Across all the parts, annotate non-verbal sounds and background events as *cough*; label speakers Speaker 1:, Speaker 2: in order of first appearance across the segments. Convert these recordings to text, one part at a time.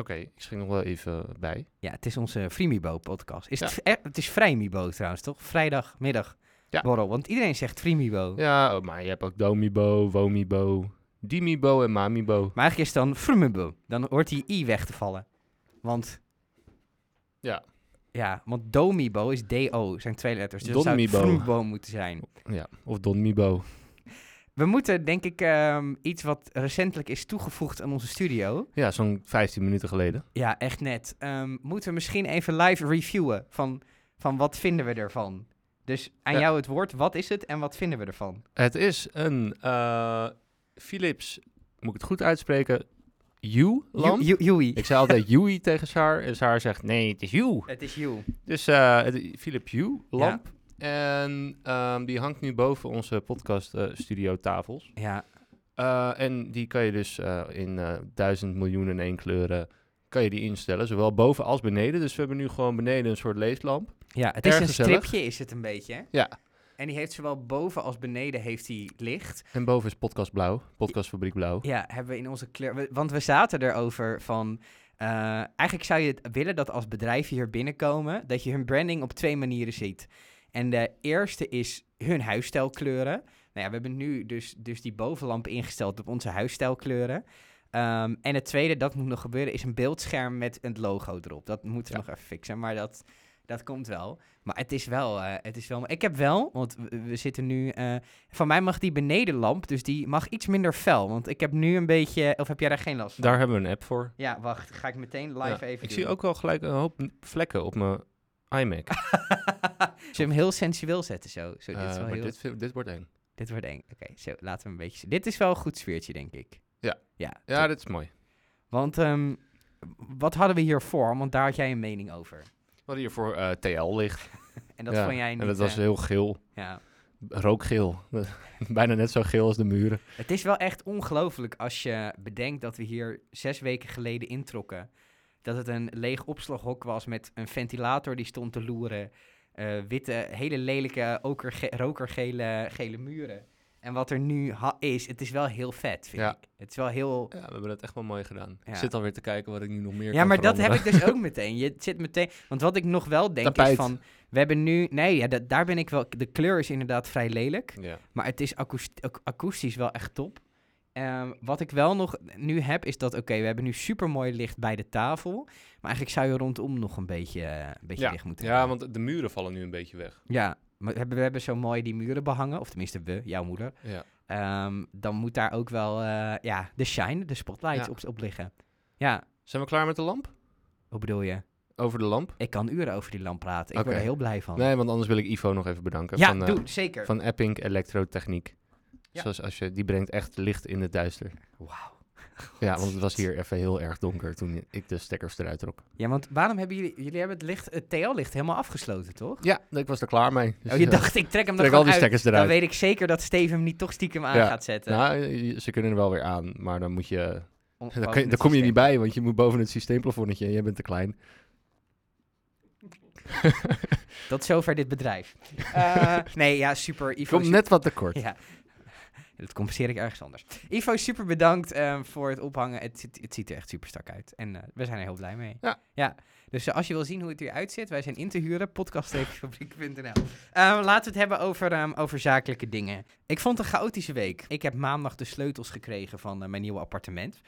Speaker 1: Oké, ik schrik nog wel even bij.
Speaker 2: Ja, het is onze Freemibo-podcast. Is
Speaker 1: Ja.
Speaker 2: het, eh, het is Vrijmibo trouwens, toch? Vrijdagmiddag
Speaker 1: Ja.
Speaker 2: borrel. Want iedereen zegt Freemibo.
Speaker 1: Ja, oh, maar je hebt ook Domibo, Womibo, Dimibo en Mamibo.
Speaker 2: Maar eigenlijk is het dan Frumibo. Dan hoort die i weg te vallen. Want...
Speaker 1: Ja.
Speaker 2: Ja, want Domibo is D-O, zijn twee letters. Dus dat zou. Frumibo moeten zijn.
Speaker 1: Ja, of Donmibo.
Speaker 2: We moeten, denk ik, ehm, iets wat recentelijk is toegevoegd aan onze studio.
Speaker 1: Ja, zo'n 15 minuten geleden.
Speaker 2: Ja, echt net. Ehm, moeten we misschien even live reviewen van, van wat vinden we ervan? Dus aan
Speaker 1: Ja.
Speaker 2: jou het woord, wat is het en wat vinden we ervan?
Speaker 1: Het is een eh, Philips, moet ik het goed uitspreken, U-lamp. Ik zei altijd *laughs* Yui tegen Saar en Saar zegt nee, het is U.
Speaker 2: Het is you.
Speaker 1: Dus eh het Philips U-lamp. En ehm, die hangt nu boven onze podcast eh, studio tafels.
Speaker 2: Ja,
Speaker 1: Eh, en die kan je dus eh, in duizend miljoen en één kleuren kan je die instellen, zowel boven als beneden. Dus we hebben nu gewoon beneden een soort leeslamp.
Speaker 2: ja het
Speaker 1: Erg
Speaker 2: is een
Speaker 1: gezellig.
Speaker 2: stripje is het een beetje.
Speaker 1: Ja.
Speaker 2: En die heeft zowel boven als beneden heeft hij licht.
Speaker 1: En boven is podcast blauw, podcastfabriek blauw.
Speaker 2: Ja, hebben we in onze kleur... Want we zaten erover van... eigenlijk zou je willen dat als bedrijven hier binnenkomen... dat je hun branding op twee manieren ziet. En de eerste is hun huisstijlkleuren. Nou ja, we hebben nu dus, dus die bovenlamp ingesteld op onze huisstijlkleuren. Ehm, en het tweede, dat moet nog gebeuren, is een beeldscherm met een logo erop. Dat moeten we
Speaker 1: Ja.
Speaker 2: nog even fixen, maar dat, dat komt wel. Maar het is wel, eh, het is wel... Ik heb wel, want we, we zitten nu... eh, van mij mag die benedenlamp, dus die mag iets minder fel. Want ik heb nu een beetje... Of heb jij daar geen last van?
Speaker 1: Daar hebben we een app voor.
Speaker 2: Ja, wacht. Ga ik meteen live
Speaker 1: Ja,
Speaker 2: even
Speaker 1: ik
Speaker 2: doen.
Speaker 1: zie ook wel gelijk een hoop vlekken op mijn iMac. *laughs*
Speaker 2: We hem heel sensueel zetten zo? zo dit, is
Speaker 1: Eh,
Speaker 2: wel
Speaker 1: maar
Speaker 2: heel...
Speaker 1: dit, dit wordt eng.
Speaker 2: Dit wordt eng. Oké, zo, laten we een beetje... Dit is wel een goed sfeertje, denk ik.
Speaker 1: Ja.
Speaker 2: Ja,
Speaker 1: Ja, dit is mooi.
Speaker 2: Want ehm, wat hadden we hiervoor? Want daar had jij een mening over.
Speaker 1: We hadden hier voor eh, TL licht. *laughs*
Speaker 2: En dat
Speaker 1: Ja,
Speaker 2: vond jij niet...
Speaker 1: En dat was
Speaker 2: eh,
Speaker 1: heel geel.
Speaker 2: ja.
Speaker 1: Rookgeel. *laughs* Bijna net zo geel als de muren.
Speaker 2: Het is wel echt ongelooflijk als je bedenkt dat we hier zes weken geleden introkken. Dat het een leeg opslaghok was met een ventilator die stond te loeren. eh, witte, hele lelijke, okerge- rokergele gele muren. En wat er nu is, het is wel heel vet, vind
Speaker 1: Ja.
Speaker 2: ik. Het is wel heel...
Speaker 1: Ja, we hebben het echt wel mooi gedaan.
Speaker 2: Ja.
Speaker 1: Ik zit alweer te kijken wat ik nu nog meer
Speaker 2: Ja,
Speaker 1: kan
Speaker 2: maar dat heb ik dus ook meteen. Je zit meteen... Want wat ik nog wel denk is van... We hebben nu... Nee, ja, dat, daar ben ik wel... De kleur is inderdaad vrij lelijk.
Speaker 1: Ja.
Speaker 2: Maar het is akoest- ak- akoestisch wel echt top. Ehm, wat ik wel nog nu heb, is dat... Oké, we hebben nu super mooi licht bij de tafel. Maar eigenlijk zou je rondom nog een beetje, eh, een beetje
Speaker 1: Ja.
Speaker 2: licht moeten
Speaker 1: ja,
Speaker 2: hebben.
Speaker 1: want de muren vallen nu een beetje weg.
Speaker 2: Ja, maar we hebben, we hebben zo mooi die muren behangen. Of tenminste we, jouw moeder.
Speaker 1: Ja.
Speaker 2: Ehm, dan moet daar ook wel eh, ja, de shine, de spotlight
Speaker 1: Ja.
Speaker 2: op, op liggen. Ja,
Speaker 1: Zijn we klaar met de lamp?
Speaker 2: hoe bedoel je?
Speaker 1: Over de lamp?
Speaker 2: Ik kan uren over die lamp praten. Ik
Speaker 1: Oké.
Speaker 2: word er heel blij van.
Speaker 1: Nee, want anders wil ik Ivo nog even bedanken.
Speaker 2: ja,
Speaker 1: van,
Speaker 2: doe, zeker.
Speaker 1: van Epping Elektrotechniek.
Speaker 2: Ja.
Speaker 1: Zoals als je, die brengt echt licht in het duister.
Speaker 2: Wauw. *laughs*
Speaker 1: Ja, want het was hier even heel erg donker toen ik de stekkers eruit trok.
Speaker 2: Ja, want waarom hebben jullie... Jullie hebben het, licht, het TL-licht helemaal afgesloten, toch?
Speaker 1: Ja, ik was er klaar mee. Dus,
Speaker 2: oh, je
Speaker 1: eh,
Speaker 2: dacht, ik trek hem er
Speaker 1: trek al
Speaker 2: gewoon
Speaker 1: die
Speaker 2: uit.
Speaker 1: stekkers
Speaker 2: Dan
Speaker 1: eruit.
Speaker 2: weet ik zeker dat Steven hem niet toch stiekem aan
Speaker 1: Ja.
Speaker 2: gaat zetten.
Speaker 1: Nou, ze kunnen er wel weer aan, maar dan moet je...
Speaker 2: Om- *laughs* het
Speaker 1: daar kom je niet bij, want je moet boven het systeemplafonnetje en jij bent te klein. *laughs*
Speaker 2: Tot zover dit bedrijf. Eh, nee, ja, super. Ivo,
Speaker 1: Komt net wat tekort.
Speaker 2: Ja. Dat compenseer ik ergens anders. Ivo, super bedankt eh, voor het ophangen. Het, ziet- het ziet er echt super strak uit. En eh, we zijn er heel blij mee.
Speaker 1: Ja.
Speaker 2: ja. Dus eh, als je wil zien hoe het eruit ziet, wij zijn in te huren. Podcast-fabriek.nl Eh, Laten we het hebben over, ehm, over zakelijke dingen. Ik vond het een chaotische week. Ik heb maandag de sleutels gekregen van eh, mijn nieuwe appartement.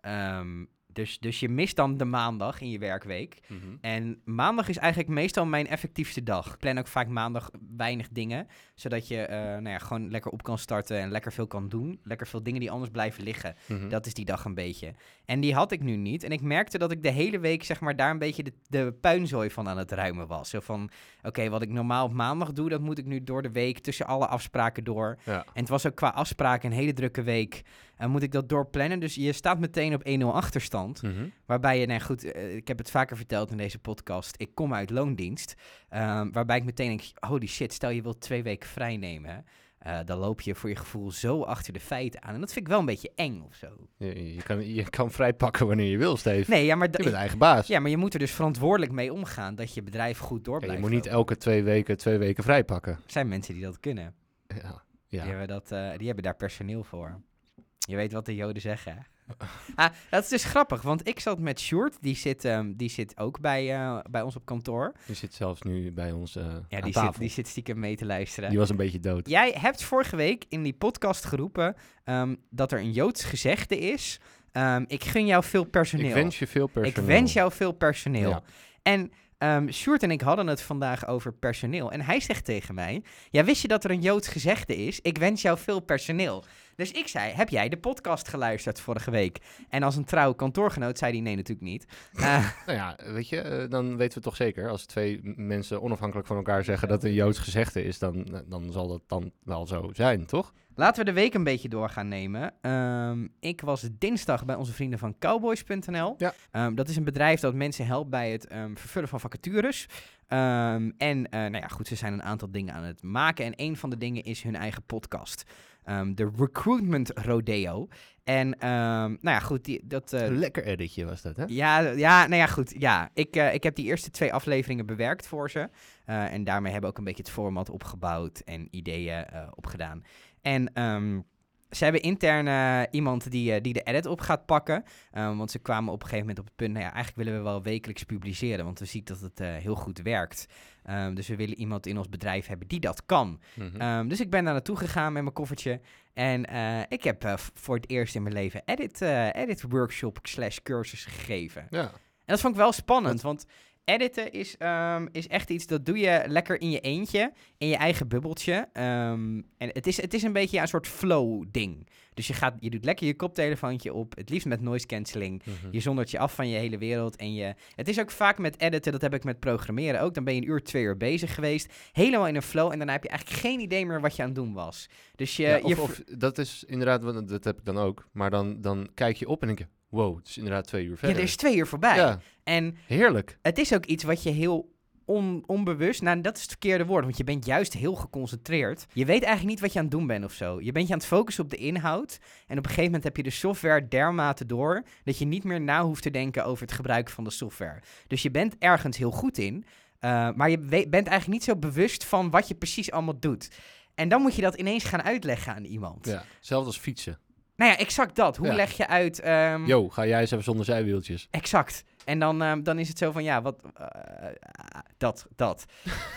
Speaker 2: Ehm, dus, dus je mist dan de maandag in je werkweek.
Speaker 1: Mhm.
Speaker 2: En maandag is eigenlijk meestal mijn effectiefste dag. Ik plan ook vaak maandag weinig dingen, zodat je eh, nou ja, gewoon lekker op kan starten en lekker veel kan doen. Lekker veel dingen die anders blijven liggen.
Speaker 1: Mhm.
Speaker 2: Dat is die dag een beetje. En die had ik nu niet. En ik merkte dat ik de hele week zeg maar daar een beetje de, de puinzooi van aan het ruimen was. Zo van, oké, wat ik normaal op maandag doe, dat moet ik nu door de week tussen alle afspraken door.
Speaker 1: Ja.
Speaker 2: En het was ook qua afspraken een hele drukke week. En moet ik dat doorplannen? Dus je staat meteen op 1-0 achterstand.
Speaker 1: Mhm.
Speaker 2: Waarbij je, nou goed, eh, ik heb het vaker verteld in deze podcast. Ik kom uit loondienst. ehm, waarbij ik meteen denk, holy shit, stel je wilt twee weken vrij nemen. eh, dan loop je voor je gevoel zo achter de feiten aan. En dat vind ik wel een beetje eng of zo.
Speaker 1: Je, je kan, je kan vrij pakken wanneer je wil, Steve.
Speaker 2: Nee, ja, maar,
Speaker 1: Je bent eigen baas.
Speaker 2: ja, maar je moet er dus verantwoordelijk mee omgaan dat je bedrijf goed door
Speaker 1: Ja,
Speaker 2: blijft
Speaker 1: je moet niet
Speaker 2: lopen.
Speaker 1: elke twee weken twee weken vrij pakken.
Speaker 2: Er zijn mensen die dat kunnen.
Speaker 1: Ja.
Speaker 2: Die,
Speaker 1: ja.
Speaker 2: hebben dat, eh, die hebben daar personeel voor. Je weet wat de Joden zeggen. ah, dat is dus grappig, want ik zat met Sjoerd, die zit, ehm, die zit ook bij, eh, bij ons op kantoor.
Speaker 1: Die zit zelfs nu bij ons eh
Speaker 2: Ja,
Speaker 1: aan
Speaker 2: die
Speaker 1: tafel.
Speaker 2: zit, die zit stiekem mee te luisteren.
Speaker 1: Die was een beetje dood.
Speaker 2: Jij hebt vorige week in die podcast geroepen ehm, dat er een Joods gezegde is. ehm, ik gun jou veel personeel.
Speaker 1: Ik wens je veel
Speaker 2: Ik
Speaker 1: personeel.
Speaker 2: wens jou veel personeel.
Speaker 1: Ja.
Speaker 2: En ehm Sjoerd en ik hadden het vandaag over personeel. En hij zegt tegen mij: Ja, wist je dat er een Joods gezegde is? Ik wens jou veel personeel. Dus ik zei: Heb jij de podcast geluisterd vorige week? En als een trouwe kantoorgenoot zei hij: Nee, natuurlijk niet. *laughs* Eh,
Speaker 1: Nou ja, weet je, eh, dan weten we toch zeker. Als twee mensen onafhankelijk van elkaar zeggen dat een Joods gezegde is, dan, eh, dan zal dat dan wel zo zijn, toch?
Speaker 2: Laten we de week een beetje door gaan nemen. Ehm, ik was dinsdag bij onze vrienden van cowboys.nl.
Speaker 1: Ja.
Speaker 2: Ehm, dat is een bedrijf dat mensen helpt bij het ehm, vervullen van vacatures. En eh, nou ja, goed, ze zijn een aantal dingen aan het maken. En een van de dingen is hun eigen podcast. De Recruitment Rodeo. En nou ja, goed, die, dat...
Speaker 1: Een lekker editje was dat, hè?
Speaker 2: ja, ja, nou ja, goed. Ja, ik, eh, ik heb die eerste twee afleveringen bewerkt voor ze. En daarmee hebben we ook een beetje het format opgebouwd en ideeën opgedaan. En ehm, ze hebben intern eh, iemand die, eh, die de edit op gaat pakken. Ehm, want ze kwamen op een gegeven moment op het punt, nou ja, eigenlijk willen we wel wekelijks publiceren. Want we zien dat het eh, heel goed werkt. Ehm, dus we willen iemand in ons bedrijf hebben die dat kan.
Speaker 1: Mhm.
Speaker 2: Dus ik ben daar naartoe gegaan met mijn koffertje. En ik heb voor het eerst in mijn leven edit, edit workshop slash cursus gegeven.
Speaker 1: ja.
Speaker 2: En dat vond ik wel spannend, want editen is, ehm, is echt iets dat doe je lekker in je eentje, in je eigen bubbeltje. Ehm, en het is, het is een beetje ja, een soort flow ding. Dus je, gaat, je doet lekker je koptelefoontje op, het liefst met noise cancelling.
Speaker 1: Mhm.
Speaker 2: Je zondert je af van je hele wereld. En je, het is ook vaak met editen, dat heb ik met programmeren ook. Dan ben je een uur, twee uur bezig geweest. Helemaal in een flow. En daarna heb je eigenlijk geen idee meer wat je aan het doen was. Dus je,
Speaker 1: Ja, of, dat is inderdaad, dat heb ik dan ook. Maar dan, dan kijk je op en denk je, wow, het is inderdaad twee uur
Speaker 2: ja,
Speaker 1: verder.
Speaker 2: er is twee uur voorbij.
Speaker 1: Ja,
Speaker 2: En
Speaker 1: heerlijk.
Speaker 2: het is ook iets wat je heel on- onbewust, nou dat is het verkeerde woord, want je bent juist heel geconcentreerd. Je weet eigenlijk niet wat je aan het doen bent of zo. Je bent je aan het focussen op de inhoud en op een gegeven moment heb je de software dermate door dat je niet meer na hoeft te denken over het gebruik van de software. Dus je bent ergens heel goed in, eh, maar je bent eigenlijk niet zo bewust van wat je precies allemaal doet. En dan moet je dat ineens gaan uitleggen aan iemand.
Speaker 1: Ja. Hetzelfde als fietsen.
Speaker 2: Nou ja, exact dat. Hoe
Speaker 1: Ja.
Speaker 2: leg je uit... ehm,
Speaker 1: Yo, ga jij eens even zonder zijwieltjes.
Speaker 2: Exact. En dan, ehm, dan is het zo van, ja, wat... eh, dat, dat.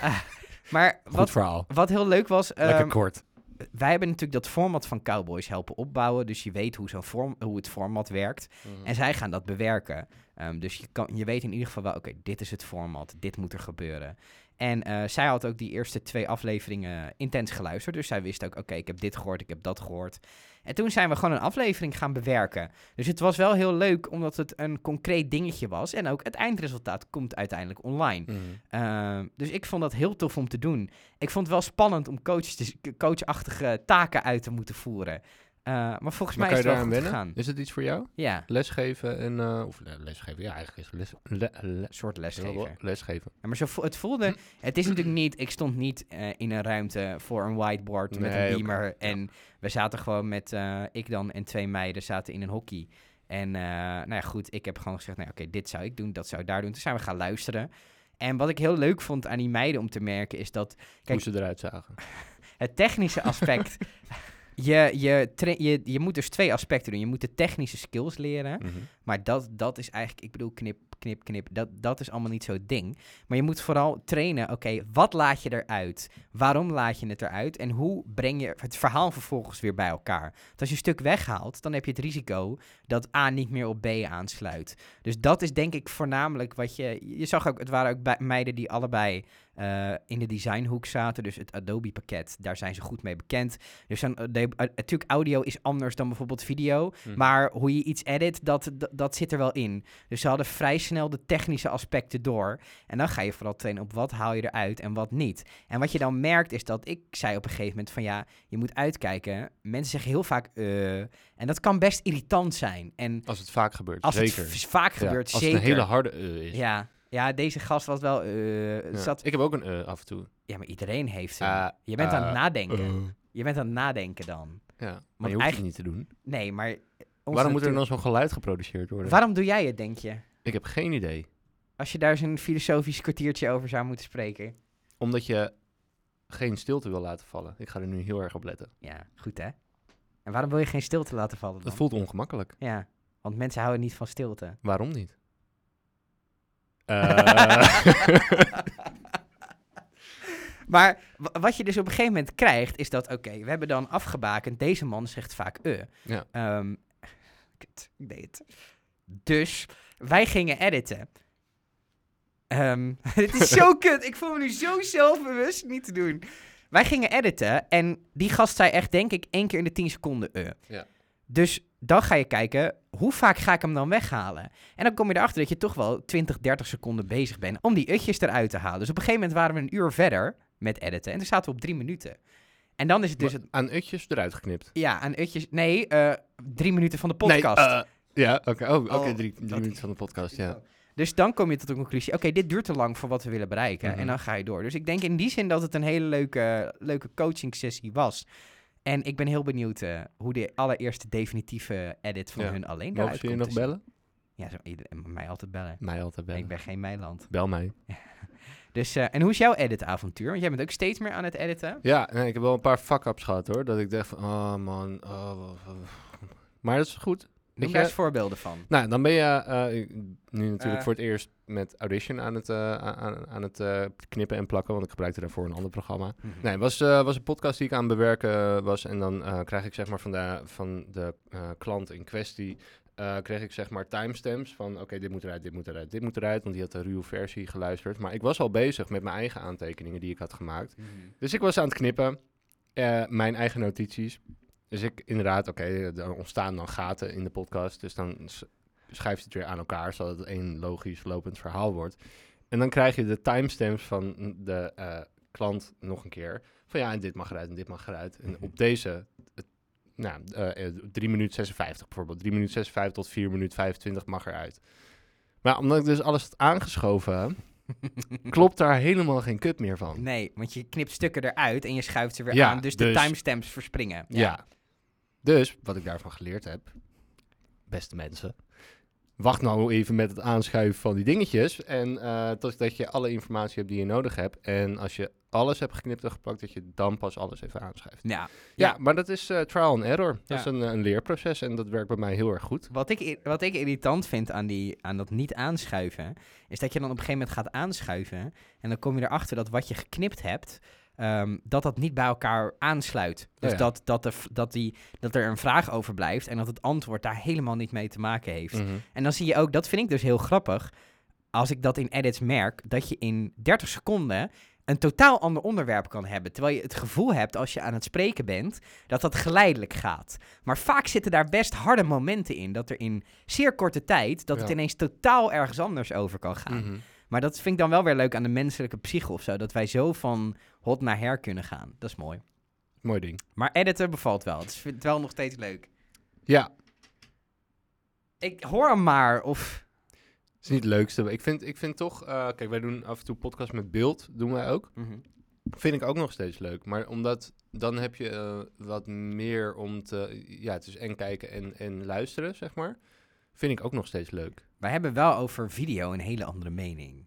Speaker 2: Ah, *laughs* maar
Speaker 1: Goed
Speaker 2: wat,
Speaker 1: verhaal.
Speaker 2: wat heel leuk was...
Speaker 1: Lekker
Speaker 2: ehm,
Speaker 1: kort.
Speaker 2: wij hebben natuurlijk dat format van Cowboys helpen opbouwen. Dus je weet hoe, zo'n hoe het format werkt.
Speaker 1: Mhm.
Speaker 2: En zij gaan dat bewerken. Ehm, dus je, kan, je weet in ieder geval wel, oké, dit is het format. Dit moet er gebeuren. En eh, zij had ook die eerste twee afleveringen intens geluisterd. Dus zij wist ook, oké, ik heb dit gehoord, ik heb dat gehoord. En toen zijn we gewoon een aflevering gaan bewerken. Dus het was wel heel leuk, omdat het een concreet dingetje was. En ook het eindresultaat komt uiteindelijk online.
Speaker 1: Mhm.
Speaker 2: Ehm, dus ik vond dat heel tof om te doen. Ik vond het wel spannend om coach te- coachachtige taken uit te moeten voeren. Eh, maar volgens
Speaker 1: Maar
Speaker 2: mij
Speaker 1: kan
Speaker 2: is
Speaker 1: je
Speaker 2: het wel goed gegaan.
Speaker 1: Is het iets voor jou?
Speaker 2: Ja,
Speaker 1: Lesgeven en... eh, of le- lesgeven, ja, eigenlijk is het les, le- le-
Speaker 2: een soort lesgever.
Speaker 1: lesgeven.
Speaker 2: Ja, maar zo vo- het voelde... Het is natuurlijk niet... Ik stond niet eh, in een ruimte voor een whiteboard met een beamer. En we zaten gewoon met... ik dan en twee meiden zaten in een hockey. En nou ja, goed. Ik heb gewoon gezegd... Nou, oké, dit zou ik doen. Dat zou ik daar doen. Toen zijn we gaan luisteren. En wat ik heel leuk vond aan die meiden om te merken... is dat Kijk,
Speaker 1: Hoe ze eruit zagen. *laughs*
Speaker 2: het technische aspect... *laughs* je, je, je, je moet dus twee aspecten doen. Je moet de technische skills leren...
Speaker 1: Mhm.
Speaker 2: Maar dat, dat is eigenlijk, ik bedoel, knip, knip, knip. Dat, dat is allemaal niet zo'n ding. Maar je moet vooral trainen, oké, wat laat je eruit? Waarom laat je het eruit? En hoe breng je het verhaal vervolgens weer bij elkaar? Want als je een stuk weghaalt, dan heb je het risico dat A niet meer op B aansluit. Dus dat is denk ik voornamelijk wat je... Je zag ook, het waren ook bij- meiden die allebei eh, in de designhoek zaten. Dus het Adobe-pakket, daar zijn ze goed mee bekend. Dus dan, eh, de- eh, natuurlijk, audio is anders dan bijvoorbeeld video.
Speaker 1: Mhm.
Speaker 2: Maar hoe je iets edit, dat, dat, dat zit er wel in. Dus ze hadden vrij snel de technische aspecten door. En dan ga je vooral trainen op wat haal je eruit en wat niet. En wat je dan merkt is dat ik zei op een gegeven moment van ja, je moet uitkijken. Mensen zeggen heel vaak eh. En dat kan best irritant zijn. En
Speaker 1: Als het vaak gebeurt,
Speaker 2: als
Speaker 1: zeker.
Speaker 2: het vaak
Speaker 1: Ja,
Speaker 2: gebeurt,
Speaker 1: als
Speaker 2: zeker.
Speaker 1: het een hele harde eh is.
Speaker 2: ja, ja, deze gast was wel... eh
Speaker 1: Ja.
Speaker 2: zat,
Speaker 1: Ik heb ook een eh af en toe.
Speaker 2: ja, maar iedereen heeft.
Speaker 1: Ah,
Speaker 2: je bent aan het
Speaker 1: ah,
Speaker 2: nadenken.
Speaker 1: eh.
Speaker 2: Je bent aan het nadenken dan.
Speaker 1: Ja, maar
Speaker 2: Want
Speaker 1: je hoeft
Speaker 2: eigenlijk-
Speaker 1: het niet te doen.
Speaker 2: Nee, maar...
Speaker 1: Waarom moet er dan zo'n geluid geproduceerd worden?
Speaker 2: Waarom doe jij het, denk je?
Speaker 1: Ik heb geen idee.
Speaker 2: Als je daar eens een filosofisch kwartiertje over zou moeten spreken.
Speaker 1: Omdat je geen stilte wil laten vallen. Ik ga er nu heel erg op letten.
Speaker 2: Ja, goed hè? En waarom wil je geen stilte laten vallen dan?
Speaker 1: Dat voelt ongemakkelijk.
Speaker 2: Ja. Want mensen houden niet van stilte.
Speaker 1: Waarom niet? *laughs* Eh,
Speaker 2: Maar wa- wat je dus op een gegeven moment krijgt, is dat, oké, we hebben dan afgebakend, deze man zegt vaak eh.
Speaker 1: Ja.
Speaker 2: Ehm, kut, ik deed het. Dus wij gingen editen. Ehm, *laughs* het is zo kut, ik voel me nu zo zelfbewust niet te doen. Wij gingen editen en die gast zei echt, denk ik, één keer in de 10 seconden eh.
Speaker 1: Ja.
Speaker 2: Dus dan ga je kijken, hoe vaak ga ik hem dan weghalen? En dan kom je erachter dat je toch wel 20, 30 seconden bezig bent om die utjes eruit te halen. Dus op een gegeven moment waren we een uur verder met editen en toen zaten we op drie minuten. En dan is het dus het,
Speaker 1: aan utjes eruit geknipt.
Speaker 2: ja, aan utjes, nee, eh, drie minuten van de podcast.
Speaker 1: Nee, eh, ja, oké. Oh, oké,
Speaker 2: Oh,
Speaker 1: drie, minuten van de podcast, ja.
Speaker 2: Dus dan kom je tot de conclusie, oké, dit duurt te lang voor wat we willen bereiken.
Speaker 1: Mhm.
Speaker 2: En dan ga je door. Dus ik denk in die zin dat het een hele leuke, leuke coaching sessie was. En ik ben heel benieuwd eh, hoe de allereerste definitieve edit van
Speaker 1: Ja.
Speaker 2: hun alleen
Speaker 1: Mogen ze je nog bellen?
Speaker 2: Ja, zo, ieder- mij altijd bellen.
Speaker 1: Mij altijd bellen.
Speaker 2: Ik ben geen Meiland.
Speaker 1: Bel mij. *laughs*
Speaker 2: Dus, eh, en hoe is jouw editavontuur? Want jij bent ook steeds meer aan het editen.
Speaker 1: Ja, nee, ik heb wel een paar fuck-ups gehad hoor. Dat ik dacht van, oh man, oh, oh. Maar dat is goed.
Speaker 2: Noem
Speaker 1: je-
Speaker 2: daar eens voorbeelden van.
Speaker 1: Nou, dan ben je eh, nu natuurlijk
Speaker 2: Eh.
Speaker 1: voor het eerst met Audition aan het, eh, aan, aan het eh, knippen en plakken. Want ik gebruikte daarvoor een ander programma. Nee, het was, eh, was een podcast die ik aan het bewerken was. En dan eh, krijg ik zeg maar van de, van de eh, klant in kwestie... eh, kreeg ik zeg maar timestamps van... oké, dit moet eruit, dit moet eruit, dit moet eruit. Want die had de ruwe versie geluisterd. Maar ik was al bezig met mijn eigen aantekeningen die ik had gemaakt.
Speaker 2: Mhm.
Speaker 1: Dus ik was aan het knippen. eh, mijn eigen notities. Dus ik inderdaad, oké, er ontstaan dan gaten in de podcast. Dus dan s- schrijf je het weer aan elkaar, zodat het één logisch lopend verhaal wordt. En dan krijg je de timestamps van de eh, klant nog een keer. Van ja, en dit mag eruit en dit mag eruit. En op deze, het, nou, eh, 3 minuten 56 bijvoorbeeld. 3 minuten 56 tot 4 minuten 25 mag eruit. Maar omdat ik dus alles had aangeschoven, *laughs* klopt daar helemaal geen kut meer van.
Speaker 2: Nee, want je knipt stukken eruit en je schuift ze weer
Speaker 1: Ja,
Speaker 2: aan. Dus, de
Speaker 1: dus-
Speaker 2: timestamps verspringen.
Speaker 1: Ja. Dus, wat ik daarvan geleerd heb, beste mensen, wacht nou even met het aanschuiven van die dingetjes. En eh tot dat je alle informatie hebt die je nodig hebt. En als je alles hebt geknipt en geplakt, dat je dan pas alles even aanschuift.
Speaker 2: Ja.
Speaker 1: Ja,
Speaker 2: Ja.
Speaker 1: maar dat is eh, trial and error. Dat
Speaker 2: Ja.
Speaker 1: is een, een leerproces en dat werkt bij mij heel erg goed.
Speaker 2: Wat ik, wat ik irritant vind aan, die, aan dat niet aanschuiven, is dat je dan op een gegeven moment gaat aanschuiven en dan kom je erachter dat wat je geknipt hebt, ehm, dat dat niet bij elkaar aansluit. Dus
Speaker 1: ja.
Speaker 2: dat, dat, de, v- dat, die, dat er een vraag over blijft en dat het antwoord daar helemaal niet mee te maken heeft.
Speaker 1: Mhm.
Speaker 2: En dan zie je ook, dat vind ik dus heel grappig, als ik dat in edits merk, dat je in 30 seconden een totaal ander onderwerp kan hebben. Terwijl je het gevoel hebt als je aan het spreken bent, dat dat geleidelijk gaat. Maar vaak zitten daar best harde momenten in, dat er in zeer korte tijd, dat het ineens totaal ergens anders over kan gaan.
Speaker 1: Mhm.
Speaker 2: Maar dat vind ik dan wel weer leuk aan de menselijke psyche of zo, dat wij zo van hot naar her kunnen gaan. Dat is mooi.
Speaker 1: Mooi ding.
Speaker 2: Maar editen bevalt wel. Het is het wel nog steeds leuk.
Speaker 1: Ja,
Speaker 2: Ik hoor hem maar, of...
Speaker 1: het is niet het leukste. Ik vind, ik vind toch, eh, kijk, wij doen af en toe podcast met beeld, doen wij ook.
Speaker 2: Mhm.
Speaker 1: Vind ik ook nog steeds leuk. Maar omdat dan heb je eh, wat meer om te. Ja, het is en kijken en, en luisteren, zeg maar. Vind ik ook nog steeds leuk.
Speaker 2: Wij hebben wel over video een hele andere mening.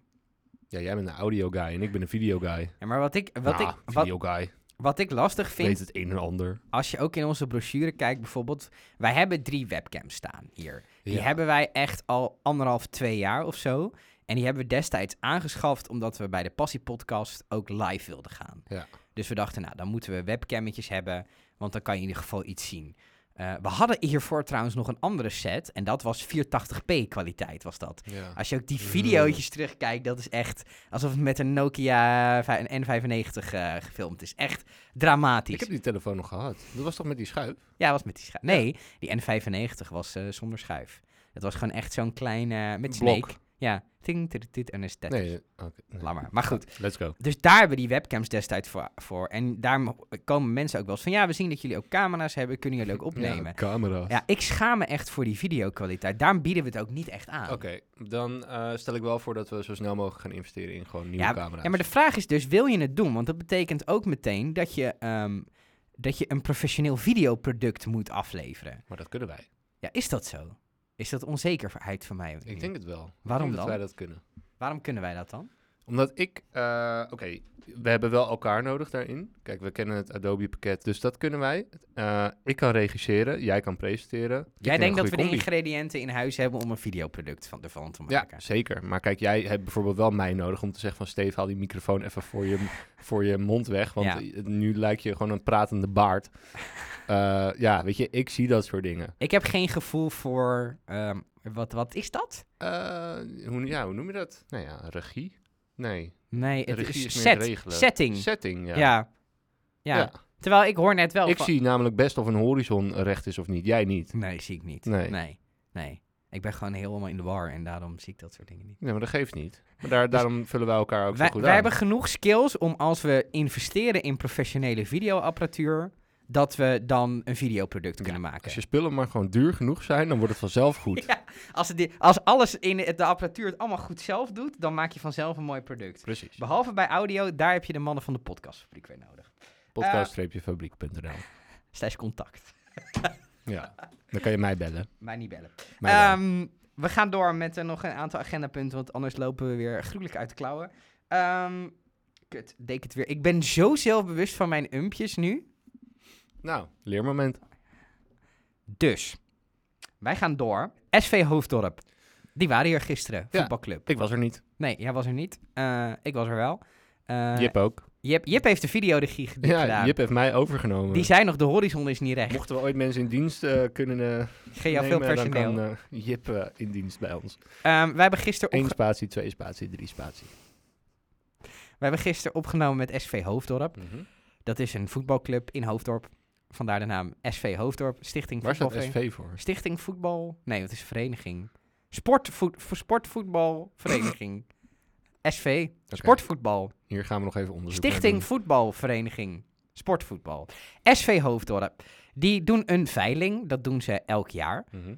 Speaker 1: Ja, jij bent een audio guy en ik ben een video guy.
Speaker 2: Ja, maar wat ik, wat, ik, wat,
Speaker 1: video guy.
Speaker 2: wat ik lastig vind,
Speaker 1: Weet het een en ander.
Speaker 2: als je ook in onze brochure kijkt bijvoorbeeld... Wij hebben drie webcams staan hier. Die
Speaker 1: Ja.
Speaker 2: hebben wij echt al anderhalf, twee jaar of zo. En die hebben we destijds aangeschaft omdat we bij de Passie Podcast ook live wilden gaan.
Speaker 1: Ja.
Speaker 2: Dus we dachten, nou, dan moeten we webcammetjes hebben, want dan kan je in ieder geval iets zien. Eh, we hadden hiervoor trouwens nog een andere set en dat was 480p kwaliteit was dat.
Speaker 1: Ja.
Speaker 2: Als je ook die video's terugkijkt, dat is echt alsof het met een Nokia v- een N95 eh, gefilmd is. Echt dramatisch.
Speaker 1: Ik heb die telefoon nog gehad. Dat was toch met die schuif?
Speaker 2: Ja, was met die schuif. Nee, die N95 was eh, zonder schuif. Het was gewoon echt zo'n klein, eh, met
Speaker 1: Blok.
Speaker 2: Snake. Ja, ting, tit, tit, en een stat.
Speaker 1: Nee.
Speaker 2: Laat maar. Maar goed,
Speaker 1: Let's go.
Speaker 2: dus daar hebben we die webcams destijds voor. voor. En daar komen mensen ook wel eens van... Ja, we zien dat jullie ook camera's hebben. Kunnen jullie ook opnemen?
Speaker 1: Ja, camera's.
Speaker 2: Ja, ik schaam me echt voor die videokwaliteit. Daarom bieden we het ook niet echt aan.
Speaker 1: Oké, dan eh, stel ik wel voor dat we zo snel mogelijk gaan investeren in gewoon nieuwe
Speaker 2: Ja,
Speaker 1: camera's.
Speaker 2: Ja, maar de vraag is dus, wil je het doen? Want dat betekent ook meteen dat je, ehm, dat je een professioneel videoproduct moet afleveren.
Speaker 1: Maar dat kunnen wij.
Speaker 2: Ja, is dat zo? Is dat onzekerheid van mij?
Speaker 1: Ik denk het wel.
Speaker 2: Waarom
Speaker 1: ik denk
Speaker 2: dan?
Speaker 1: dat wij dat kunnen.
Speaker 2: Waarom kunnen wij dat dan?
Speaker 1: Omdat ik, eh, oké, we hebben wel elkaar nodig daarin. Kijk, we kennen het Adobe pakket, dus dat kunnen wij. Eh, ik kan regisseren, jij kan presenteren.
Speaker 2: Jij denkt dat we de ingrediënten in huis hebben om een videoproduct van ervan te
Speaker 1: Ja,
Speaker 2: maken.
Speaker 1: zeker. Maar kijk, jij hebt bijvoorbeeld wel mij nodig om te zeggen van... Steve, haal die microfoon even voor je, voor je mond weg. Want
Speaker 2: Ja.
Speaker 1: nu lijkt je gewoon een pratende baard. *laughs* Eh, ja, weet je, ik zie dat soort dingen.
Speaker 2: Ik heb geen gevoel voor... ehm, wat, wat is dat?
Speaker 1: Hoe, ja, hoe noem je dat? Nou ja, regie? Nee,
Speaker 2: Nee, het is,
Speaker 1: is
Speaker 2: set, setting.
Speaker 1: setting, ja.
Speaker 2: Ja. Ja.
Speaker 1: Ja.
Speaker 2: Terwijl ik hoor net wel
Speaker 1: Ik zie namelijk best of een horizon recht is of niet. Jij niet.
Speaker 2: Nee, zie ik niet.
Speaker 1: Nee.
Speaker 2: Nee. nee. Ik ben gewoon helemaal in de war en daarom zie ik dat soort dingen niet.
Speaker 1: Nee, maar dat geeft niet. Maar daar, daarom vullen wij elkaar ook
Speaker 2: Dus Wij,
Speaker 1: zo goed
Speaker 2: wij
Speaker 1: aan.
Speaker 2: hebben genoeg skills om als we investeren in professionele videoapparatuur, dat we dan een videoproduct kunnen maken.
Speaker 1: Als je spullen maar gewoon duur genoeg zijn, dan wordt het vanzelf goed. *laughs*
Speaker 2: Ja, als, het, als alles in de apparatuur het allemaal goed zelf doet, dan maak je vanzelf een mooi product.
Speaker 1: Precies.
Speaker 2: Behalve bij audio, daar heb je de mannen van de podcastfabriek weer nodig.
Speaker 1: Podcast-fabriek.nl
Speaker 2: Slash contact. *laughs*
Speaker 1: Ja, dan kan je mij bellen.
Speaker 2: Mij niet bellen.
Speaker 1: Mij.
Speaker 2: Ehm, we gaan door met eh, nog een aantal agendapunten, want anders lopen we weer gruwelijk uit de klauwen. Ehm, kut, deed ik het weer. Ik ben zo zelfbewust van mijn umpjes nu.
Speaker 1: Nou, leermoment.
Speaker 2: Dus, wij gaan door. SV Hoofddorp. Die waren hier gisteren,
Speaker 1: Ja.
Speaker 2: voetbalclub.
Speaker 1: Ik was er niet.
Speaker 2: Nee, jij was er niet. Eh, ik was er wel. Eh,
Speaker 1: Jip ook.
Speaker 2: Jip, Jip heeft de videoregie ged-
Speaker 1: Ja,
Speaker 2: gedaan.
Speaker 1: Jip heeft mij overgenomen.
Speaker 2: Die zei nog, de horizon is niet recht.
Speaker 1: Mochten we ooit mensen in dienst eh, kunnen eh
Speaker 2: Geen jou veel
Speaker 1: nemen, dan
Speaker 2: personeel.
Speaker 1: kan eh, Jip eh, in dienst bij ons.
Speaker 2: Ehm, wij, hebben gisteren
Speaker 1: Eén
Speaker 2: opge-
Speaker 1: spatie, twee spatie, drie spatie.
Speaker 2: wij hebben gisteren opgenomen met SV Hoofddorp. Dat is een voetbalclub in Hoofddorp. Vandaar de naam SV Hoofddorp. Stichting
Speaker 1: Waar staat
Speaker 2: Voetbalvereniging.
Speaker 1: SV voor?
Speaker 2: Stichting Voetbal... Nee, het is vereniging. Sportvoet, sportvoetbalvereniging. *laughs* SV. Sportvoetbal.
Speaker 1: Hier gaan we nog even onderzoek naar
Speaker 2: Stichting. Voetbalvereniging. Sportvoetbal. SV Hoofddorp. Die doen een veiling. Dat doen ze elk jaar.
Speaker 1: Mhm.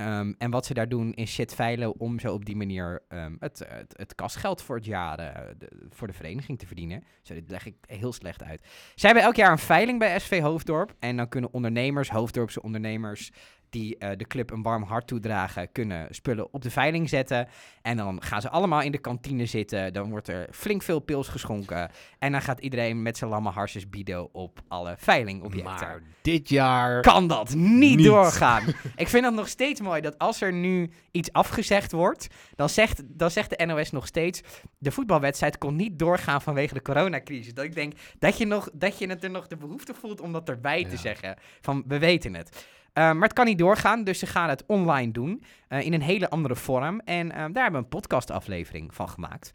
Speaker 2: Ehm, en wat ze daar doen is shit veilen om zo op die manier ehm, het, het, het kasgeld voor het jaar voor de vereniging te verdienen. Zo, dit leg ik heel slecht uit. Zij hebben elk jaar een veiling bij SV Hoofddorp. En dan kunnen ondernemers, Hoofddorpse ondernemers, die eh, de club een warm hart toedragen, kunnen spullen op de veiling zetten. En dan gaan ze allemaal in de kantine zitten. Dan wordt er flink veel pils geschonken. En dan gaat iedereen met zijn lamme harsjes bieden op alle veilingobjecten
Speaker 1: Maar dit jaar...
Speaker 2: kan dat niet,
Speaker 1: Niet.
Speaker 2: doorgaan. *laughs* ik vind het nog steeds mooi dat als er nu iets afgezegd wordt, dan zegt, dan zegt de NOS nog steeds, de voetbalwedstrijd kon niet doorgaan vanwege de coronacrisis. Dat ik denk dat je, nog, dat je het er nog de behoefte voelt om dat erbij te zeggen. Van, we weten het. Eh, maar het kan niet doorgaan, dus ze gaan het online doen. eh, in een hele andere vorm. En eh, daar hebben we een podcastaflevering van gemaakt.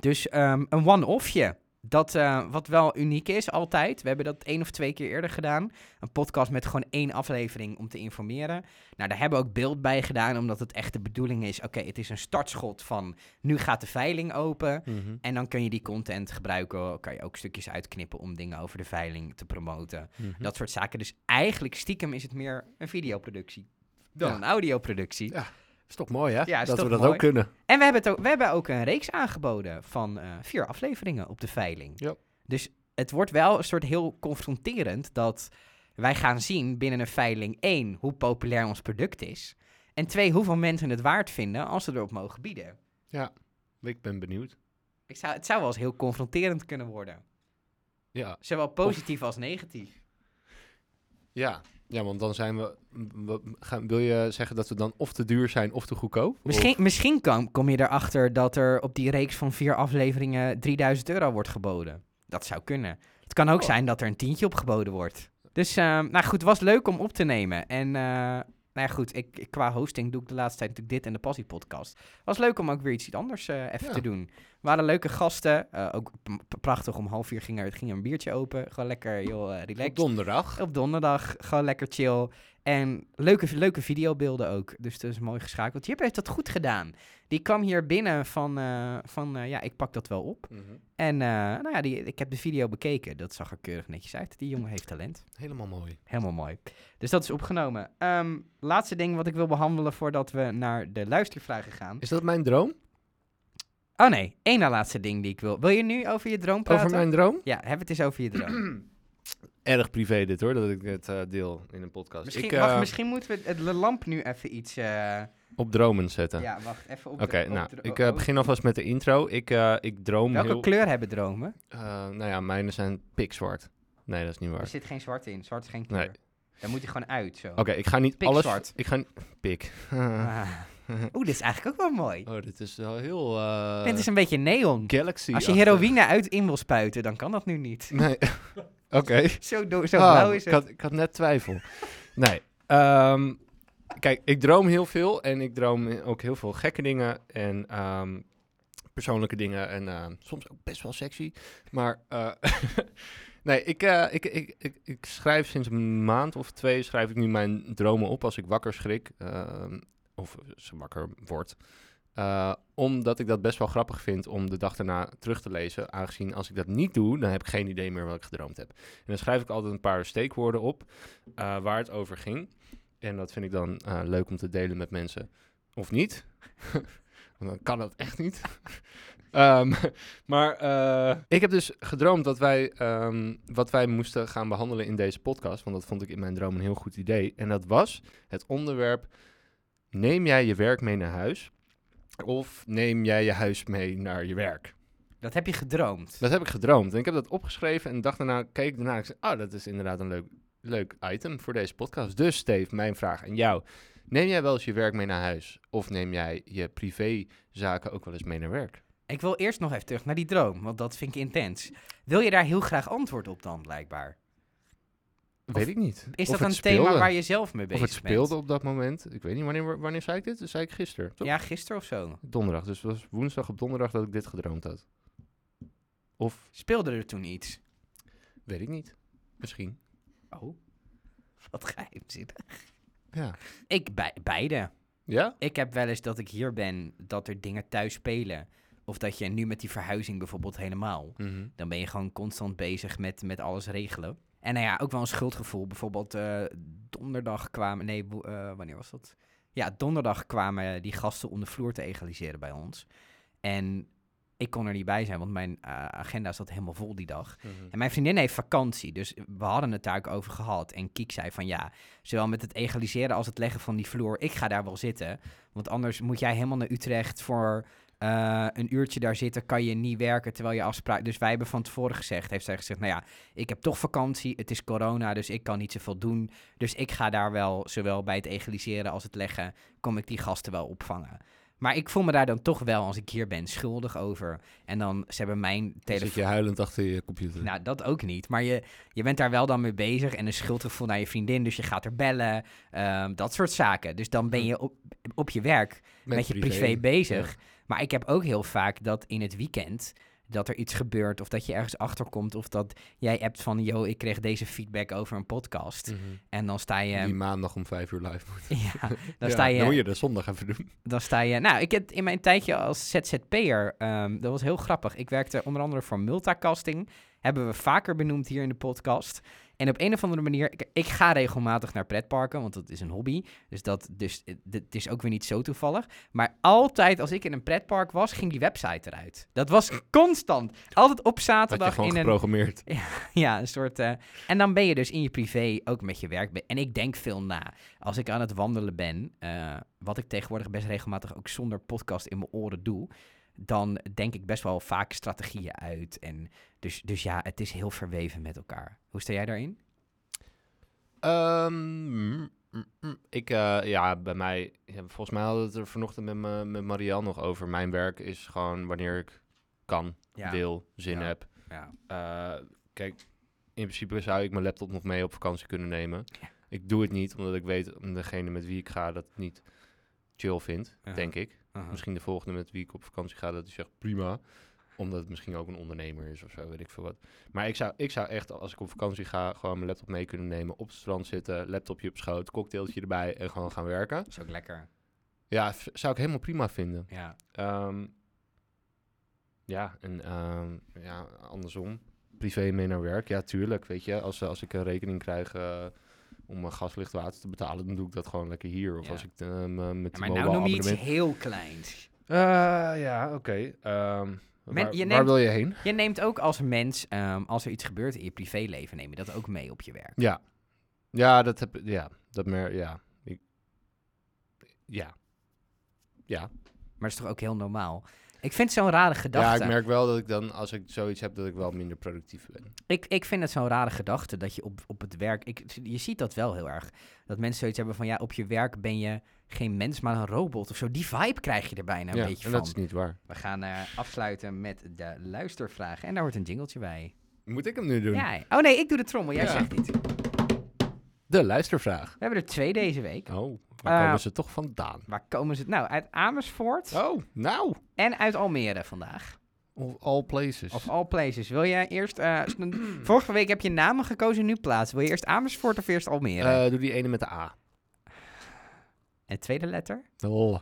Speaker 2: Dus ehm, een one-offje. Dat eh, wat wel uniek is altijd. We hebben dat één of twee keer eerder gedaan. Een podcast met gewoon één aflevering om te informeren. Nou, daar hebben we ook beeld bij gedaan, omdat het echt de bedoeling is. Oké, het is een startschot van nu gaat de veiling open.
Speaker 1: Mhm.
Speaker 2: En dan kun je die content gebruiken. Kan je ook stukjes uitknippen om dingen over de veiling te promoten.
Speaker 1: Mhm.
Speaker 2: Dat soort zaken. Dus eigenlijk stiekem is het meer een videoproductie dan
Speaker 1: Ja.
Speaker 2: een audioproductie.
Speaker 1: Ja. Is toch mooi, hè?
Speaker 2: Ja,
Speaker 1: dat we dat
Speaker 2: mooi.
Speaker 1: ook kunnen.
Speaker 2: En we hebben, het ook, we hebben ook een reeks aangeboden van eh, vier afleveringen op de veiling.
Speaker 1: Ja.
Speaker 2: Dus het wordt wel een soort heel confronterend dat wij gaan zien binnen een veiling één hoe populair ons product is. En twee, hoeveel mensen het waard vinden als ze erop mogen bieden.
Speaker 1: Ik ben benieuwd.
Speaker 2: Ik zou, het zou wel eens heel confronterend kunnen worden.
Speaker 1: Ja.
Speaker 2: Zowel positief als negatief.
Speaker 1: Ja. Ja, want dan zijn we... we- gaan, wil je zeggen dat we dan of te duur zijn of te goedkoop?
Speaker 2: Misschien,
Speaker 1: Of-
Speaker 2: misschien kom, kom je erachter dat er op die reeks van vier afleveringen 3000 euro wordt geboden. Dat zou kunnen. Het kan ook
Speaker 1: Oh.
Speaker 2: zijn dat er een tientje op geboden wordt. Dus, ehm, nou goed, het was leuk om op te nemen. En, eh, nou ja, goed, ik, ik- qua hosting doe ik de laatste tijd natuurlijk dit en de Passie podcast. Was leuk om ook weer iets anders eh, even
Speaker 1: Ja.
Speaker 2: te doen. Er waren leuke gasten. eh, ook prachtig, om half vier ging er, ging er een biertje open. Gewoon lekker, heel eh relaxed.
Speaker 1: Op donderdag.
Speaker 2: Op donderdag, gewoon lekker chill. En leuke, leuke videobeelden ook. Dus dat is mooi geschakeld. Jip heeft dat goed gedaan. Die kwam hier binnen van, eh, van eh, ja, ik pak dat wel op.
Speaker 1: Mhm.
Speaker 2: En eh, nou ja, die, ik heb de video bekeken. Dat zag er keurig netjes uit. Die jongen heeft talent.
Speaker 1: Helemaal mooi.
Speaker 2: Helemaal mooi. Dus dat is opgenomen. Ehm, laatste ding wat ik wil behandelen voordat we naar de luistervragen gaan.
Speaker 1: Is dat mijn droom?
Speaker 2: Oh nee, één na laatste ding die ik wil. Wil je nu over je droom praten?
Speaker 1: Over mijn droom?
Speaker 2: Ja, heb het eens over je droom. *clears throat*
Speaker 1: Erg privé dit hoor, dat ik het eh, deel in een podcast.
Speaker 2: misschien,
Speaker 1: ik, eh,
Speaker 2: wacht, misschien moeten we het, de lamp nu even iets... eh,
Speaker 1: Op dromen zetten.
Speaker 2: Ja, wacht, even op
Speaker 1: Oké, nou, ik
Speaker 2: oh,
Speaker 1: begin alvast met de intro. Ik, ik droom
Speaker 2: Welke
Speaker 1: heel...
Speaker 2: kleur hebben dromen?
Speaker 1: Nou ja, mijne zijn pikzwart. Nee, dat is niet waar.
Speaker 2: Er zit geen zwart in. Zwart is geen kleur.
Speaker 1: Nee.
Speaker 2: Dan moet hij gewoon uit, zo.
Speaker 1: Oké, ik ga niet alles...
Speaker 2: Pikzwart.
Speaker 1: Ik ga. Pik.
Speaker 2: Ah. *laughs* Oeh, dit is eigenlijk ook wel mooi.
Speaker 1: oh, dit is wel heel... eh
Speaker 2: dit is een beetje neon.
Speaker 1: Galaxy.
Speaker 2: Als je heroïne uit in wil spuiten, dan kan dat nu niet.
Speaker 1: Nee. *laughs* Oké. *laughs*
Speaker 2: Zo, do- zo
Speaker 1: Ah,
Speaker 2: blauw is
Speaker 1: ik,
Speaker 2: het.
Speaker 1: had, ik had net twijfel. *laughs* nee. ehm, kijk, ik droom heel veel en ik droom ook heel veel gekke dingen en ehm, persoonlijke dingen en ehm, soms ook best wel sexy. Maar eh, *laughs* nee, ik, eh, ik, ik, ik, ik schrijf sinds een maand of twee schrijf ik nu mijn dromen op als ik wakker schrik of ze wakker word. Eh, omdat ik dat best wel grappig vind om de dag daarna terug te lezen. Aangezien als ik dat niet doe, dan heb ik geen idee meer wat ik gedroomd heb. En dan schrijf ik altijd een paar steekwoorden op eh, waar het over ging. En dat vind ik dan eh, leuk om te delen met mensen. Of niet. Want *laughs* dan kan dat echt niet. *laughs* Ehm, maar ik heb dus gedroomd dat wij ehm, wat wij moesten gaan behandelen in deze podcast. Want dat vond ik in mijn droom een heel goed idee. En dat was het onderwerp: neem jij je werk mee naar huis? Of neem jij je huis mee naar je werk?
Speaker 2: Dat heb je gedroomd.
Speaker 1: Dat heb ik gedroomd. En ik heb dat opgeschreven en dag daarna keek ik daarna. En ik zei, oh, dat is inderdaad een leuk, leuk item voor deze podcast. Dus Steve, mijn vraag aan jou. Neem jij wel eens je werk mee naar huis? Of neem jij je privézaken ook wel eens mee naar werk?
Speaker 2: Ik wil eerst nog even terug naar die droom, want dat vind ik intens. Wil je daar heel graag antwoord op dan, blijkbaar?
Speaker 1: Weet ik niet.
Speaker 2: Is
Speaker 1: Of
Speaker 2: dat een thema waar je zelf mee
Speaker 1: Of
Speaker 2: bezig
Speaker 1: het speelde
Speaker 2: bent?
Speaker 1: op dat moment. Ik weet niet, wanneer, wanneer zei ik dit? Dat zei ik gisteren, toch?
Speaker 2: Ja, gisteren of zo.
Speaker 1: Donderdag. Dus het was woensdag op donderdag dat ik dit gedroomd had. Of,
Speaker 2: Speelde er toen iets?
Speaker 1: weet ik niet. Misschien.
Speaker 2: Oh, *laughs* wat geheimzinnig.
Speaker 1: Ja.
Speaker 2: Ik, bij, beide.
Speaker 1: Ja?
Speaker 2: Ik heb wel eens dat ik hier ben, dat er dingen thuis spelen. Of dat je nu met die verhuizing bijvoorbeeld helemaal.
Speaker 1: Mhm.
Speaker 2: Dan ben je gewoon constant bezig met, met alles regelen. En nou ja, ook wel een schuldgevoel. Bijvoorbeeld eh, donderdag kwamen... Nee, eh, wanneer was dat? Ja, donderdag kwamen die gasten om de vloer te egaliseren bij ons. En ik kon er niet bij zijn, want mijn eh, agenda zat helemaal vol die dag.
Speaker 1: Mhm.
Speaker 2: En mijn vriendin heeft vakantie, dus we hadden het daar ook over gehad. En Kiek zei van ja, zowel met het egaliseren als het leggen van die vloer, ik ga daar wel zitten. Want anders moet jij helemaal naar Utrecht voor eh, een uurtje daar zitten, kan je niet werken terwijl je afspraak... Dus wij hebben van tevoren gezegd, heeft zij gezegd, nou ja, ik heb toch vakantie, het is corona, dus ik kan niet zoveel doen. Dus ik ga daar wel, zowel bij het egaliseren als het leggen, kom ik die gasten wel opvangen. Maar ik voel me daar dan toch wel, als ik hier ben, schuldig over. En dan, ze hebben mijn telefoon...
Speaker 1: zit je huilend achter je computer.
Speaker 2: Nou, dat ook niet. Maar je, je bent daar wel dan mee bezig en een schuldgevoel naar je vriendin. Dus je gaat er bellen, ehm, dat soort zaken. Dus dan ben je op, op je werk met, je privé, bezig. Maar ik heb ook heel vaak dat in het weekend dat er iets gebeurt of dat je ergens achterkomt of dat jij appt van, yo, ik kreeg deze feedback over een podcast.
Speaker 1: Mhm.
Speaker 2: En dan sta je...
Speaker 1: Die maandag om vijf uur live moet. *laughs*
Speaker 2: Ja, dan *laughs*
Speaker 1: Ja,
Speaker 2: sta je...
Speaker 1: Dan moet je de zondag even doen.
Speaker 2: Dan sta je... Nou, ik heb in mijn tijdje als ZZP'er... ehm dat was heel grappig. Ik werkte onder andere voor Multicasting. Hebben we vaker benoemd hier in de podcast. En op een of andere manier... Ik, ik ga regelmatig naar pretparken, want dat is een hobby. Dus dat dus, eh, dit is ook weer niet zo toevallig. Maar altijd als ik in een pretpark was, ging die website eruit. Dat was constant. Altijd op
Speaker 1: Had je
Speaker 2: zaterdag
Speaker 1: gewoon
Speaker 2: in een...
Speaker 1: geprogrammeerd. *laughs*
Speaker 2: Ja, een soort. eh, en dan ben je dus in je privé ook met je werk. En ik denk veel na. Als ik aan het wandelen ben, eh, wat ik tegenwoordig best regelmatig ook zonder podcast in mijn oren doe, dan denk ik best wel vaak strategieën uit. En dus, dus ja, het is heel verweven met elkaar. Hoe sta jij daarin?
Speaker 1: Ehm, mm, mm, mm. ik, eh, ja, bij mij, ja, volgens mij hadden we het er vanochtend met, me, met Marianne nog over. Mijn werk is gewoon wanneer ik kan,
Speaker 2: Ja.
Speaker 1: wil, zin
Speaker 2: Ja.
Speaker 1: heb.
Speaker 2: Ja.
Speaker 1: Eh, kijk, in principe zou ik mijn laptop nog mee op vakantie kunnen nemen. Ik doe het niet, omdat ik weet, om degene met wie ik ga dat niet chill vindt, denk ik.
Speaker 2: Uh-huh.
Speaker 1: Misschien de volgende met wie ik op vakantie ga, dat hij zegt prima. Omdat het misschien ook een ondernemer is of zo, weet ik veel wat. Maar ik zou, ik zou echt, als ik op vakantie ga, gewoon mijn laptop mee kunnen nemen. Op het strand zitten, laptopje op schoot, cocktailtje erbij en gewoon gaan werken.
Speaker 2: Dat is ook lekker.
Speaker 1: Ja, zou ik helemaal prima vinden.
Speaker 2: Ja.
Speaker 1: Ehm, ja, en ehm, ja, andersom. Privé mee naar werk, ja, tuurlijk. Weet je, als, als ik een rekening krijg eh, om mijn gas, licht, water te betalen, dan doe ik dat gewoon lekker hier. Of
Speaker 2: Ja.
Speaker 1: als ik eh, me met
Speaker 2: Ja, maar nou noem je iets heel kleins.
Speaker 1: Eh, ja, oké. Ehm,
Speaker 2: Men-
Speaker 1: waar,
Speaker 2: neemt-
Speaker 1: wil je heen?
Speaker 2: Je neemt ook als mens, ehm, als er iets gebeurt in je privéleven, neem je dat ook mee op je werk.
Speaker 1: Ja. Ja, dat heb ja, dat mer ja. Ik, ja. Ja.
Speaker 2: Maar dat is toch ook heel normaal? Ik vind het zo'n rare gedachte.
Speaker 1: ja, ik merk wel dat ik dan, als ik zoiets heb, dat ik wel minder productief ben.
Speaker 2: Ik, ik vind het zo'n rare gedachte dat je op, op het werk. Ik, je ziet dat wel heel erg. Dat mensen zoiets hebben van ja, op je werk ben je geen mens, maar een robot of zo. Die vibe krijg je er bijna een
Speaker 1: ja,
Speaker 2: beetje
Speaker 1: en
Speaker 2: van.
Speaker 1: dat is niet waar.
Speaker 2: We gaan eh, afsluiten met de luistervragen. En daar hoort een jingletje bij.
Speaker 1: Moet ik hem nu doen?
Speaker 2: Ja. Oh nee, ik doe de trommel. Jij
Speaker 1: Ja.
Speaker 2: zegt iets. We
Speaker 1: De luistervraag.
Speaker 2: hebben er twee deze week.
Speaker 1: Oh, waar
Speaker 2: Eh,
Speaker 1: komen ze toch vandaan?
Speaker 2: Waar komen ze? Nou, uit Amersfoort
Speaker 1: Oh, nou.
Speaker 2: en uit Almere vandaag.
Speaker 1: Of all places.
Speaker 2: Of all places. Wil jij eerst... eh, vorige week heb je namen gekozen, nu plaats. Wil je eerst Amersfoort of eerst Almere?
Speaker 1: Eh, doe die ene met de A.
Speaker 2: en tweede letter?
Speaker 1: Oh.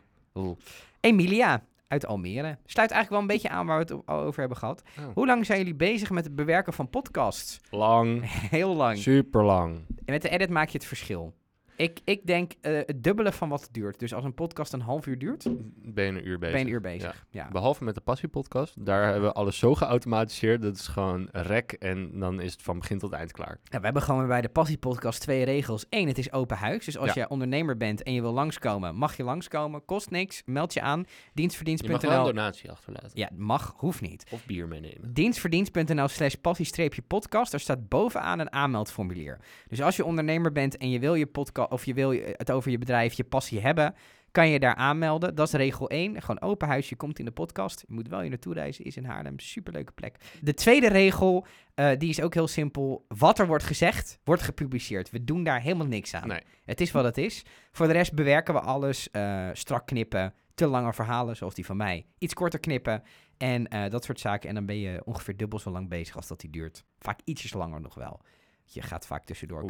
Speaker 2: Emilia uit Almere. Sluit eigenlijk wel een beetje aan waar we het al over hebben gehad.
Speaker 1: Oh.
Speaker 2: Hoe lang zijn jullie bezig met het bewerken van podcasts?
Speaker 1: Lang. *laughs*
Speaker 2: Heel lang.
Speaker 1: Super lang.
Speaker 2: En met de edit maak je het verschil. Ik, ik denk eh, het dubbele van wat het duurt. Dus als een podcast een half uur duurt,
Speaker 1: Ben je een uur bezig.
Speaker 2: ben je een uur bezig. Ja.
Speaker 1: Behalve met de Passiepodcast. Daar hebben we alles zo geautomatiseerd. Dat is gewoon rek en dan is het van begin tot eind klaar.
Speaker 2: Ja, we hebben gewoon bij de Passie Podcast twee regels. Eén, het is open huis. Dus als
Speaker 1: Ja.
Speaker 2: je ondernemer bent en je wil langskomen, mag je langskomen. Kost niks. Meld je aan.
Speaker 1: Je mag wel een
Speaker 2: Dienstverdienst.nl.
Speaker 1: donatie achterlaten.
Speaker 2: Ja, mag, hoeft niet.
Speaker 1: Of bier meenemen.
Speaker 2: Dienstverdienst.nl slash passie-podcast. Er staat bovenaan een aanmeldformulier. Dus als je ondernemer bent en je wil je podcast of je wil je- het over je bedrijf, je passie hebben, kan je daar aanmelden. Dat is regel 1. Gewoon open huis, je komt in de podcast. Je moet wel hier naartoe reizen, is in Haarlem. Superleuke plek. De tweede regel, eh, die is ook heel simpel. Wat er wordt gezegd, wordt gepubliceerd. We doen daar helemaal niks aan.
Speaker 1: Nee.
Speaker 2: Het is wat het is. Voor de rest bewerken we alles. eh, strak knippen, te lange verhalen, zoals die van mij. Iets korter knippen en eh, dat soort zaken. En dan ben je ongeveer dubbel zo lang bezig als dat die duurt. Vaak ietsjes langer nog wel. Je gaat vaak tussendoor.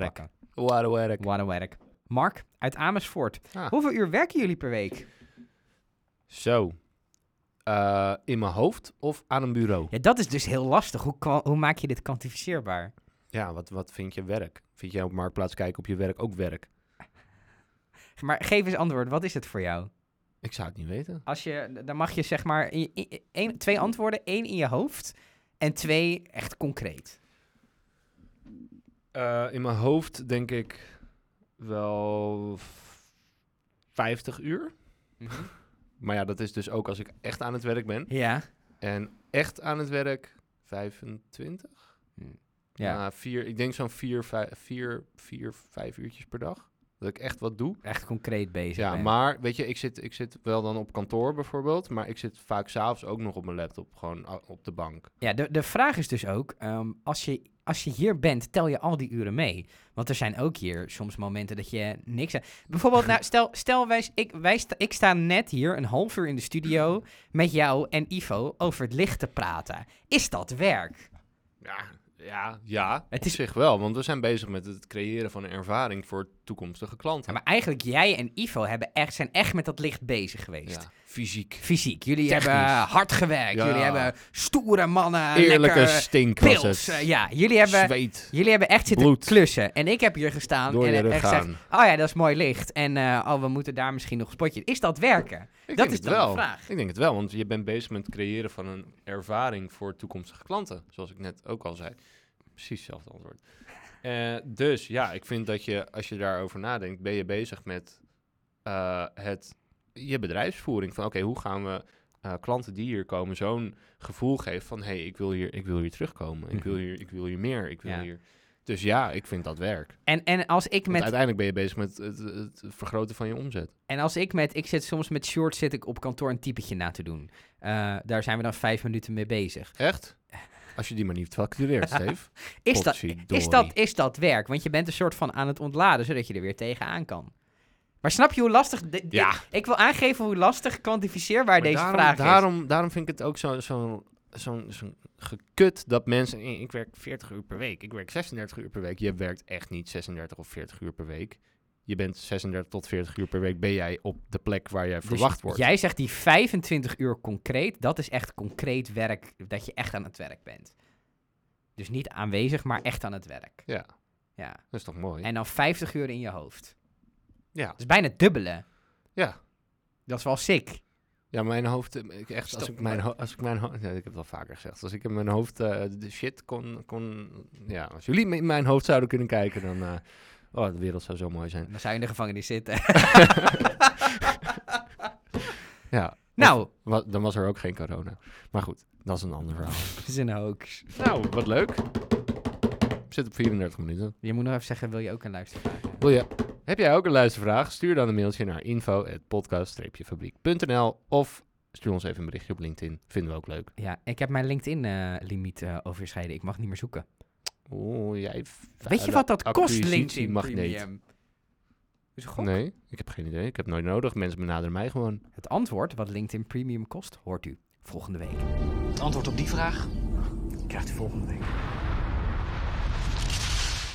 Speaker 1: werk. A werk.
Speaker 2: Werk. Mark, uit Amersfoort.
Speaker 1: Ah.
Speaker 2: Hoeveel uur werken jullie per week?
Speaker 1: Zo. Eh, in mijn hoofd of aan een bureau?
Speaker 2: Ja, dat is dus heel lastig. Hoe, hoe maak je dit kwantificeerbaar?
Speaker 1: Ja, wat, wat vind je werk? Vind jij op Marktplaats kijken op je werk ook werk? *laughs*
Speaker 2: Maar geef eens antwoord. Wat is het voor jou?
Speaker 1: Ik zou het niet weten.
Speaker 2: Als je, dan mag je zeg maar in, in- één- twee antwoorden. één in je hoofd en twee echt concreet.
Speaker 1: Eh, in mijn hoofd denk ik wel v- 50 uur. Maar ja, dat is dus ook als ik echt aan het werk ben.
Speaker 2: Ja.
Speaker 1: En echt aan het werk 25?
Speaker 2: Ja,
Speaker 1: vier, ik denk zo'n vier, vijf, vier, vier, vijf uurtjes per dag. Dat ik echt wat doe.
Speaker 2: echt concreet bezig.
Speaker 1: Ja,
Speaker 2: ben.
Speaker 1: maar weet je, ik zit, ik zit wel dan op kantoor bijvoorbeeld. Maar ik zit vaak s'avonds ook nog op mijn laptop. Gewoon op de bank.
Speaker 2: Ja, de, de vraag is dus ook, ehm, als, je, als je hier bent, tel je al die uren mee. Want er zijn ook hier soms momenten dat je niks... Bijvoorbeeld, nou, *laughs* stel, stel wij, ik, wij sta, ik sta net hier een half uur in de studio met jou en Ivo over het licht te praten. Is dat werk?
Speaker 1: Ja, ja, ja.
Speaker 2: Het is
Speaker 1: zich wel. Want we zijn bezig met het creëren van een ervaring voor toekomstige klanten.
Speaker 2: Ja, maar eigenlijk, jij en Ivo hebben echt, zijn echt met dat licht bezig geweest.
Speaker 1: Ja, fysiek.
Speaker 2: Fysiek. Jullie
Speaker 1: Technisch.
Speaker 2: hebben hard gewerkt.
Speaker 1: Ja.
Speaker 2: Jullie hebben stoere mannen.
Speaker 1: Eerlijke stink was
Speaker 2: pils.
Speaker 1: het.
Speaker 2: ja, jullie hebben...
Speaker 1: Zweet.
Speaker 2: Jullie hebben echt zitten
Speaker 1: Bloed.
Speaker 2: klussen. En ik heb hier gestaan
Speaker 1: Door
Speaker 2: en
Speaker 1: je
Speaker 2: echt gezegd... Oh ja, dat is mooi licht. En eh, oh, we moeten daar misschien nog een spotje. Is dat werken?
Speaker 1: Ik
Speaker 2: Dat is de
Speaker 1: wel.
Speaker 2: vraag.
Speaker 1: Ik denk het wel, want je bent bezig met het creëren van een ervaring voor toekomstige klanten. Zoals ik net ook al zei. Precies hetzelfde antwoord. Eh, dus ja, ik vind dat je, als je daarover nadenkt, ben je bezig met eh, het, je bedrijfsvoering. Van oké, hoe gaan we eh, klanten die hier komen zo'n gevoel geven van... hé, hey, ik, wil hier, ik wil hier terugkomen. Ik wil
Speaker 2: Mhm.
Speaker 1: hier, ik wil hier meer. Ik wil
Speaker 2: Ja.
Speaker 1: hier... Dus ja, ik vind dat werk.
Speaker 2: En, en, als ik
Speaker 1: Want
Speaker 2: met,
Speaker 1: uiteindelijk ben je bezig met het, vergroten van je omzet.
Speaker 2: en als ik met... Ik zit soms met shorts zit ik op kantoor een typetje na te doen. Daar zijn we dan vijf minuten mee bezig.
Speaker 1: Echt? Als je die maar niet factureert, *laughs* Steve.
Speaker 2: Is dat, is, dat, is dat werk? Want je bent een soort van aan het ontladen, zodat je er weer tegenaan kan. Maar snap je hoe lastig...
Speaker 1: Ja.
Speaker 2: Ik wil aangeven hoe lastig kwantificeerbaar
Speaker 1: Maar
Speaker 2: deze
Speaker 1: daarom,
Speaker 2: vraag is.
Speaker 1: daarom, Daarom vind ik het ook zo'n zo, zo, zo gekut dat mensen... "Eh, Ik werk 40 uur per week. Ik werk 36 uur per week. Je werkt echt niet 36 of 40 uur per week. Je bent 36 tot 40 uur per week. Ben jij op de plek waar jij
Speaker 2: Dus
Speaker 1: verwacht wordt.
Speaker 2: Jij zegt die 25 uur concreet, dat is echt concreet werk, dat je echt aan het werk bent. Dus niet aanwezig, maar echt aan het werk.
Speaker 1: Ja,
Speaker 2: Ja.
Speaker 1: dat is toch mooi?
Speaker 2: En dan 50 uur in je hoofd.
Speaker 1: ja.
Speaker 2: Dat is bijna het dubbele.
Speaker 1: Ja.
Speaker 2: Dat is wel sick.
Speaker 1: Ja, mijn hoofd, eh, ik echt, als ik mijn, als ik mijn hoofd, ja, ik heb het al vaker gezegd, als ik in mijn hoofd eh, de shit kon, kon, ja, als jullie in mijn hoofd zouden kunnen kijken, dan, eh, oh, de wereld zou zo mooi zijn.
Speaker 2: Dan zou je in de gevangenis zitten. *laughs*
Speaker 1: Ja.
Speaker 2: Nou.
Speaker 1: Of dan was er ook geen corona. Maar goed, dat is een ander verhaal. *laughs*
Speaker 2: Dat is een hoax.
Speaker 1: nou, wat leuk. We zitten op 34 minuten.
Speaker 2: Je moet nog even zeggen, wil je ook een luistervraag?
Speaker 1: Wil je, heb jij ook een luistervraag? Stuur dan een mailtje naar info.podcast-fabriek.nl of stuur ons even een berichtje op LinkedIn. Vinden we ook leuk.
Speaker 2: Ja, ik heb mijn LinkedIn-limiet eh overschreden. Ik mag niet meer zoeken.
Speaker 1: Oeh, jij...
Speaker 2: Weet je wat dat kost, LinkedIn. Premium? Is een gok?
Speaker 1: Nee, ik heb geen idee. Ik heb nooit nodig. Mensen benaderen mij gewoon.
Speaker 2: Het antwoord wat LinkedIn Premium kost, hoort u volgende week.
Speaker 3: Het antwoord op die vraag krijgt u volgende week.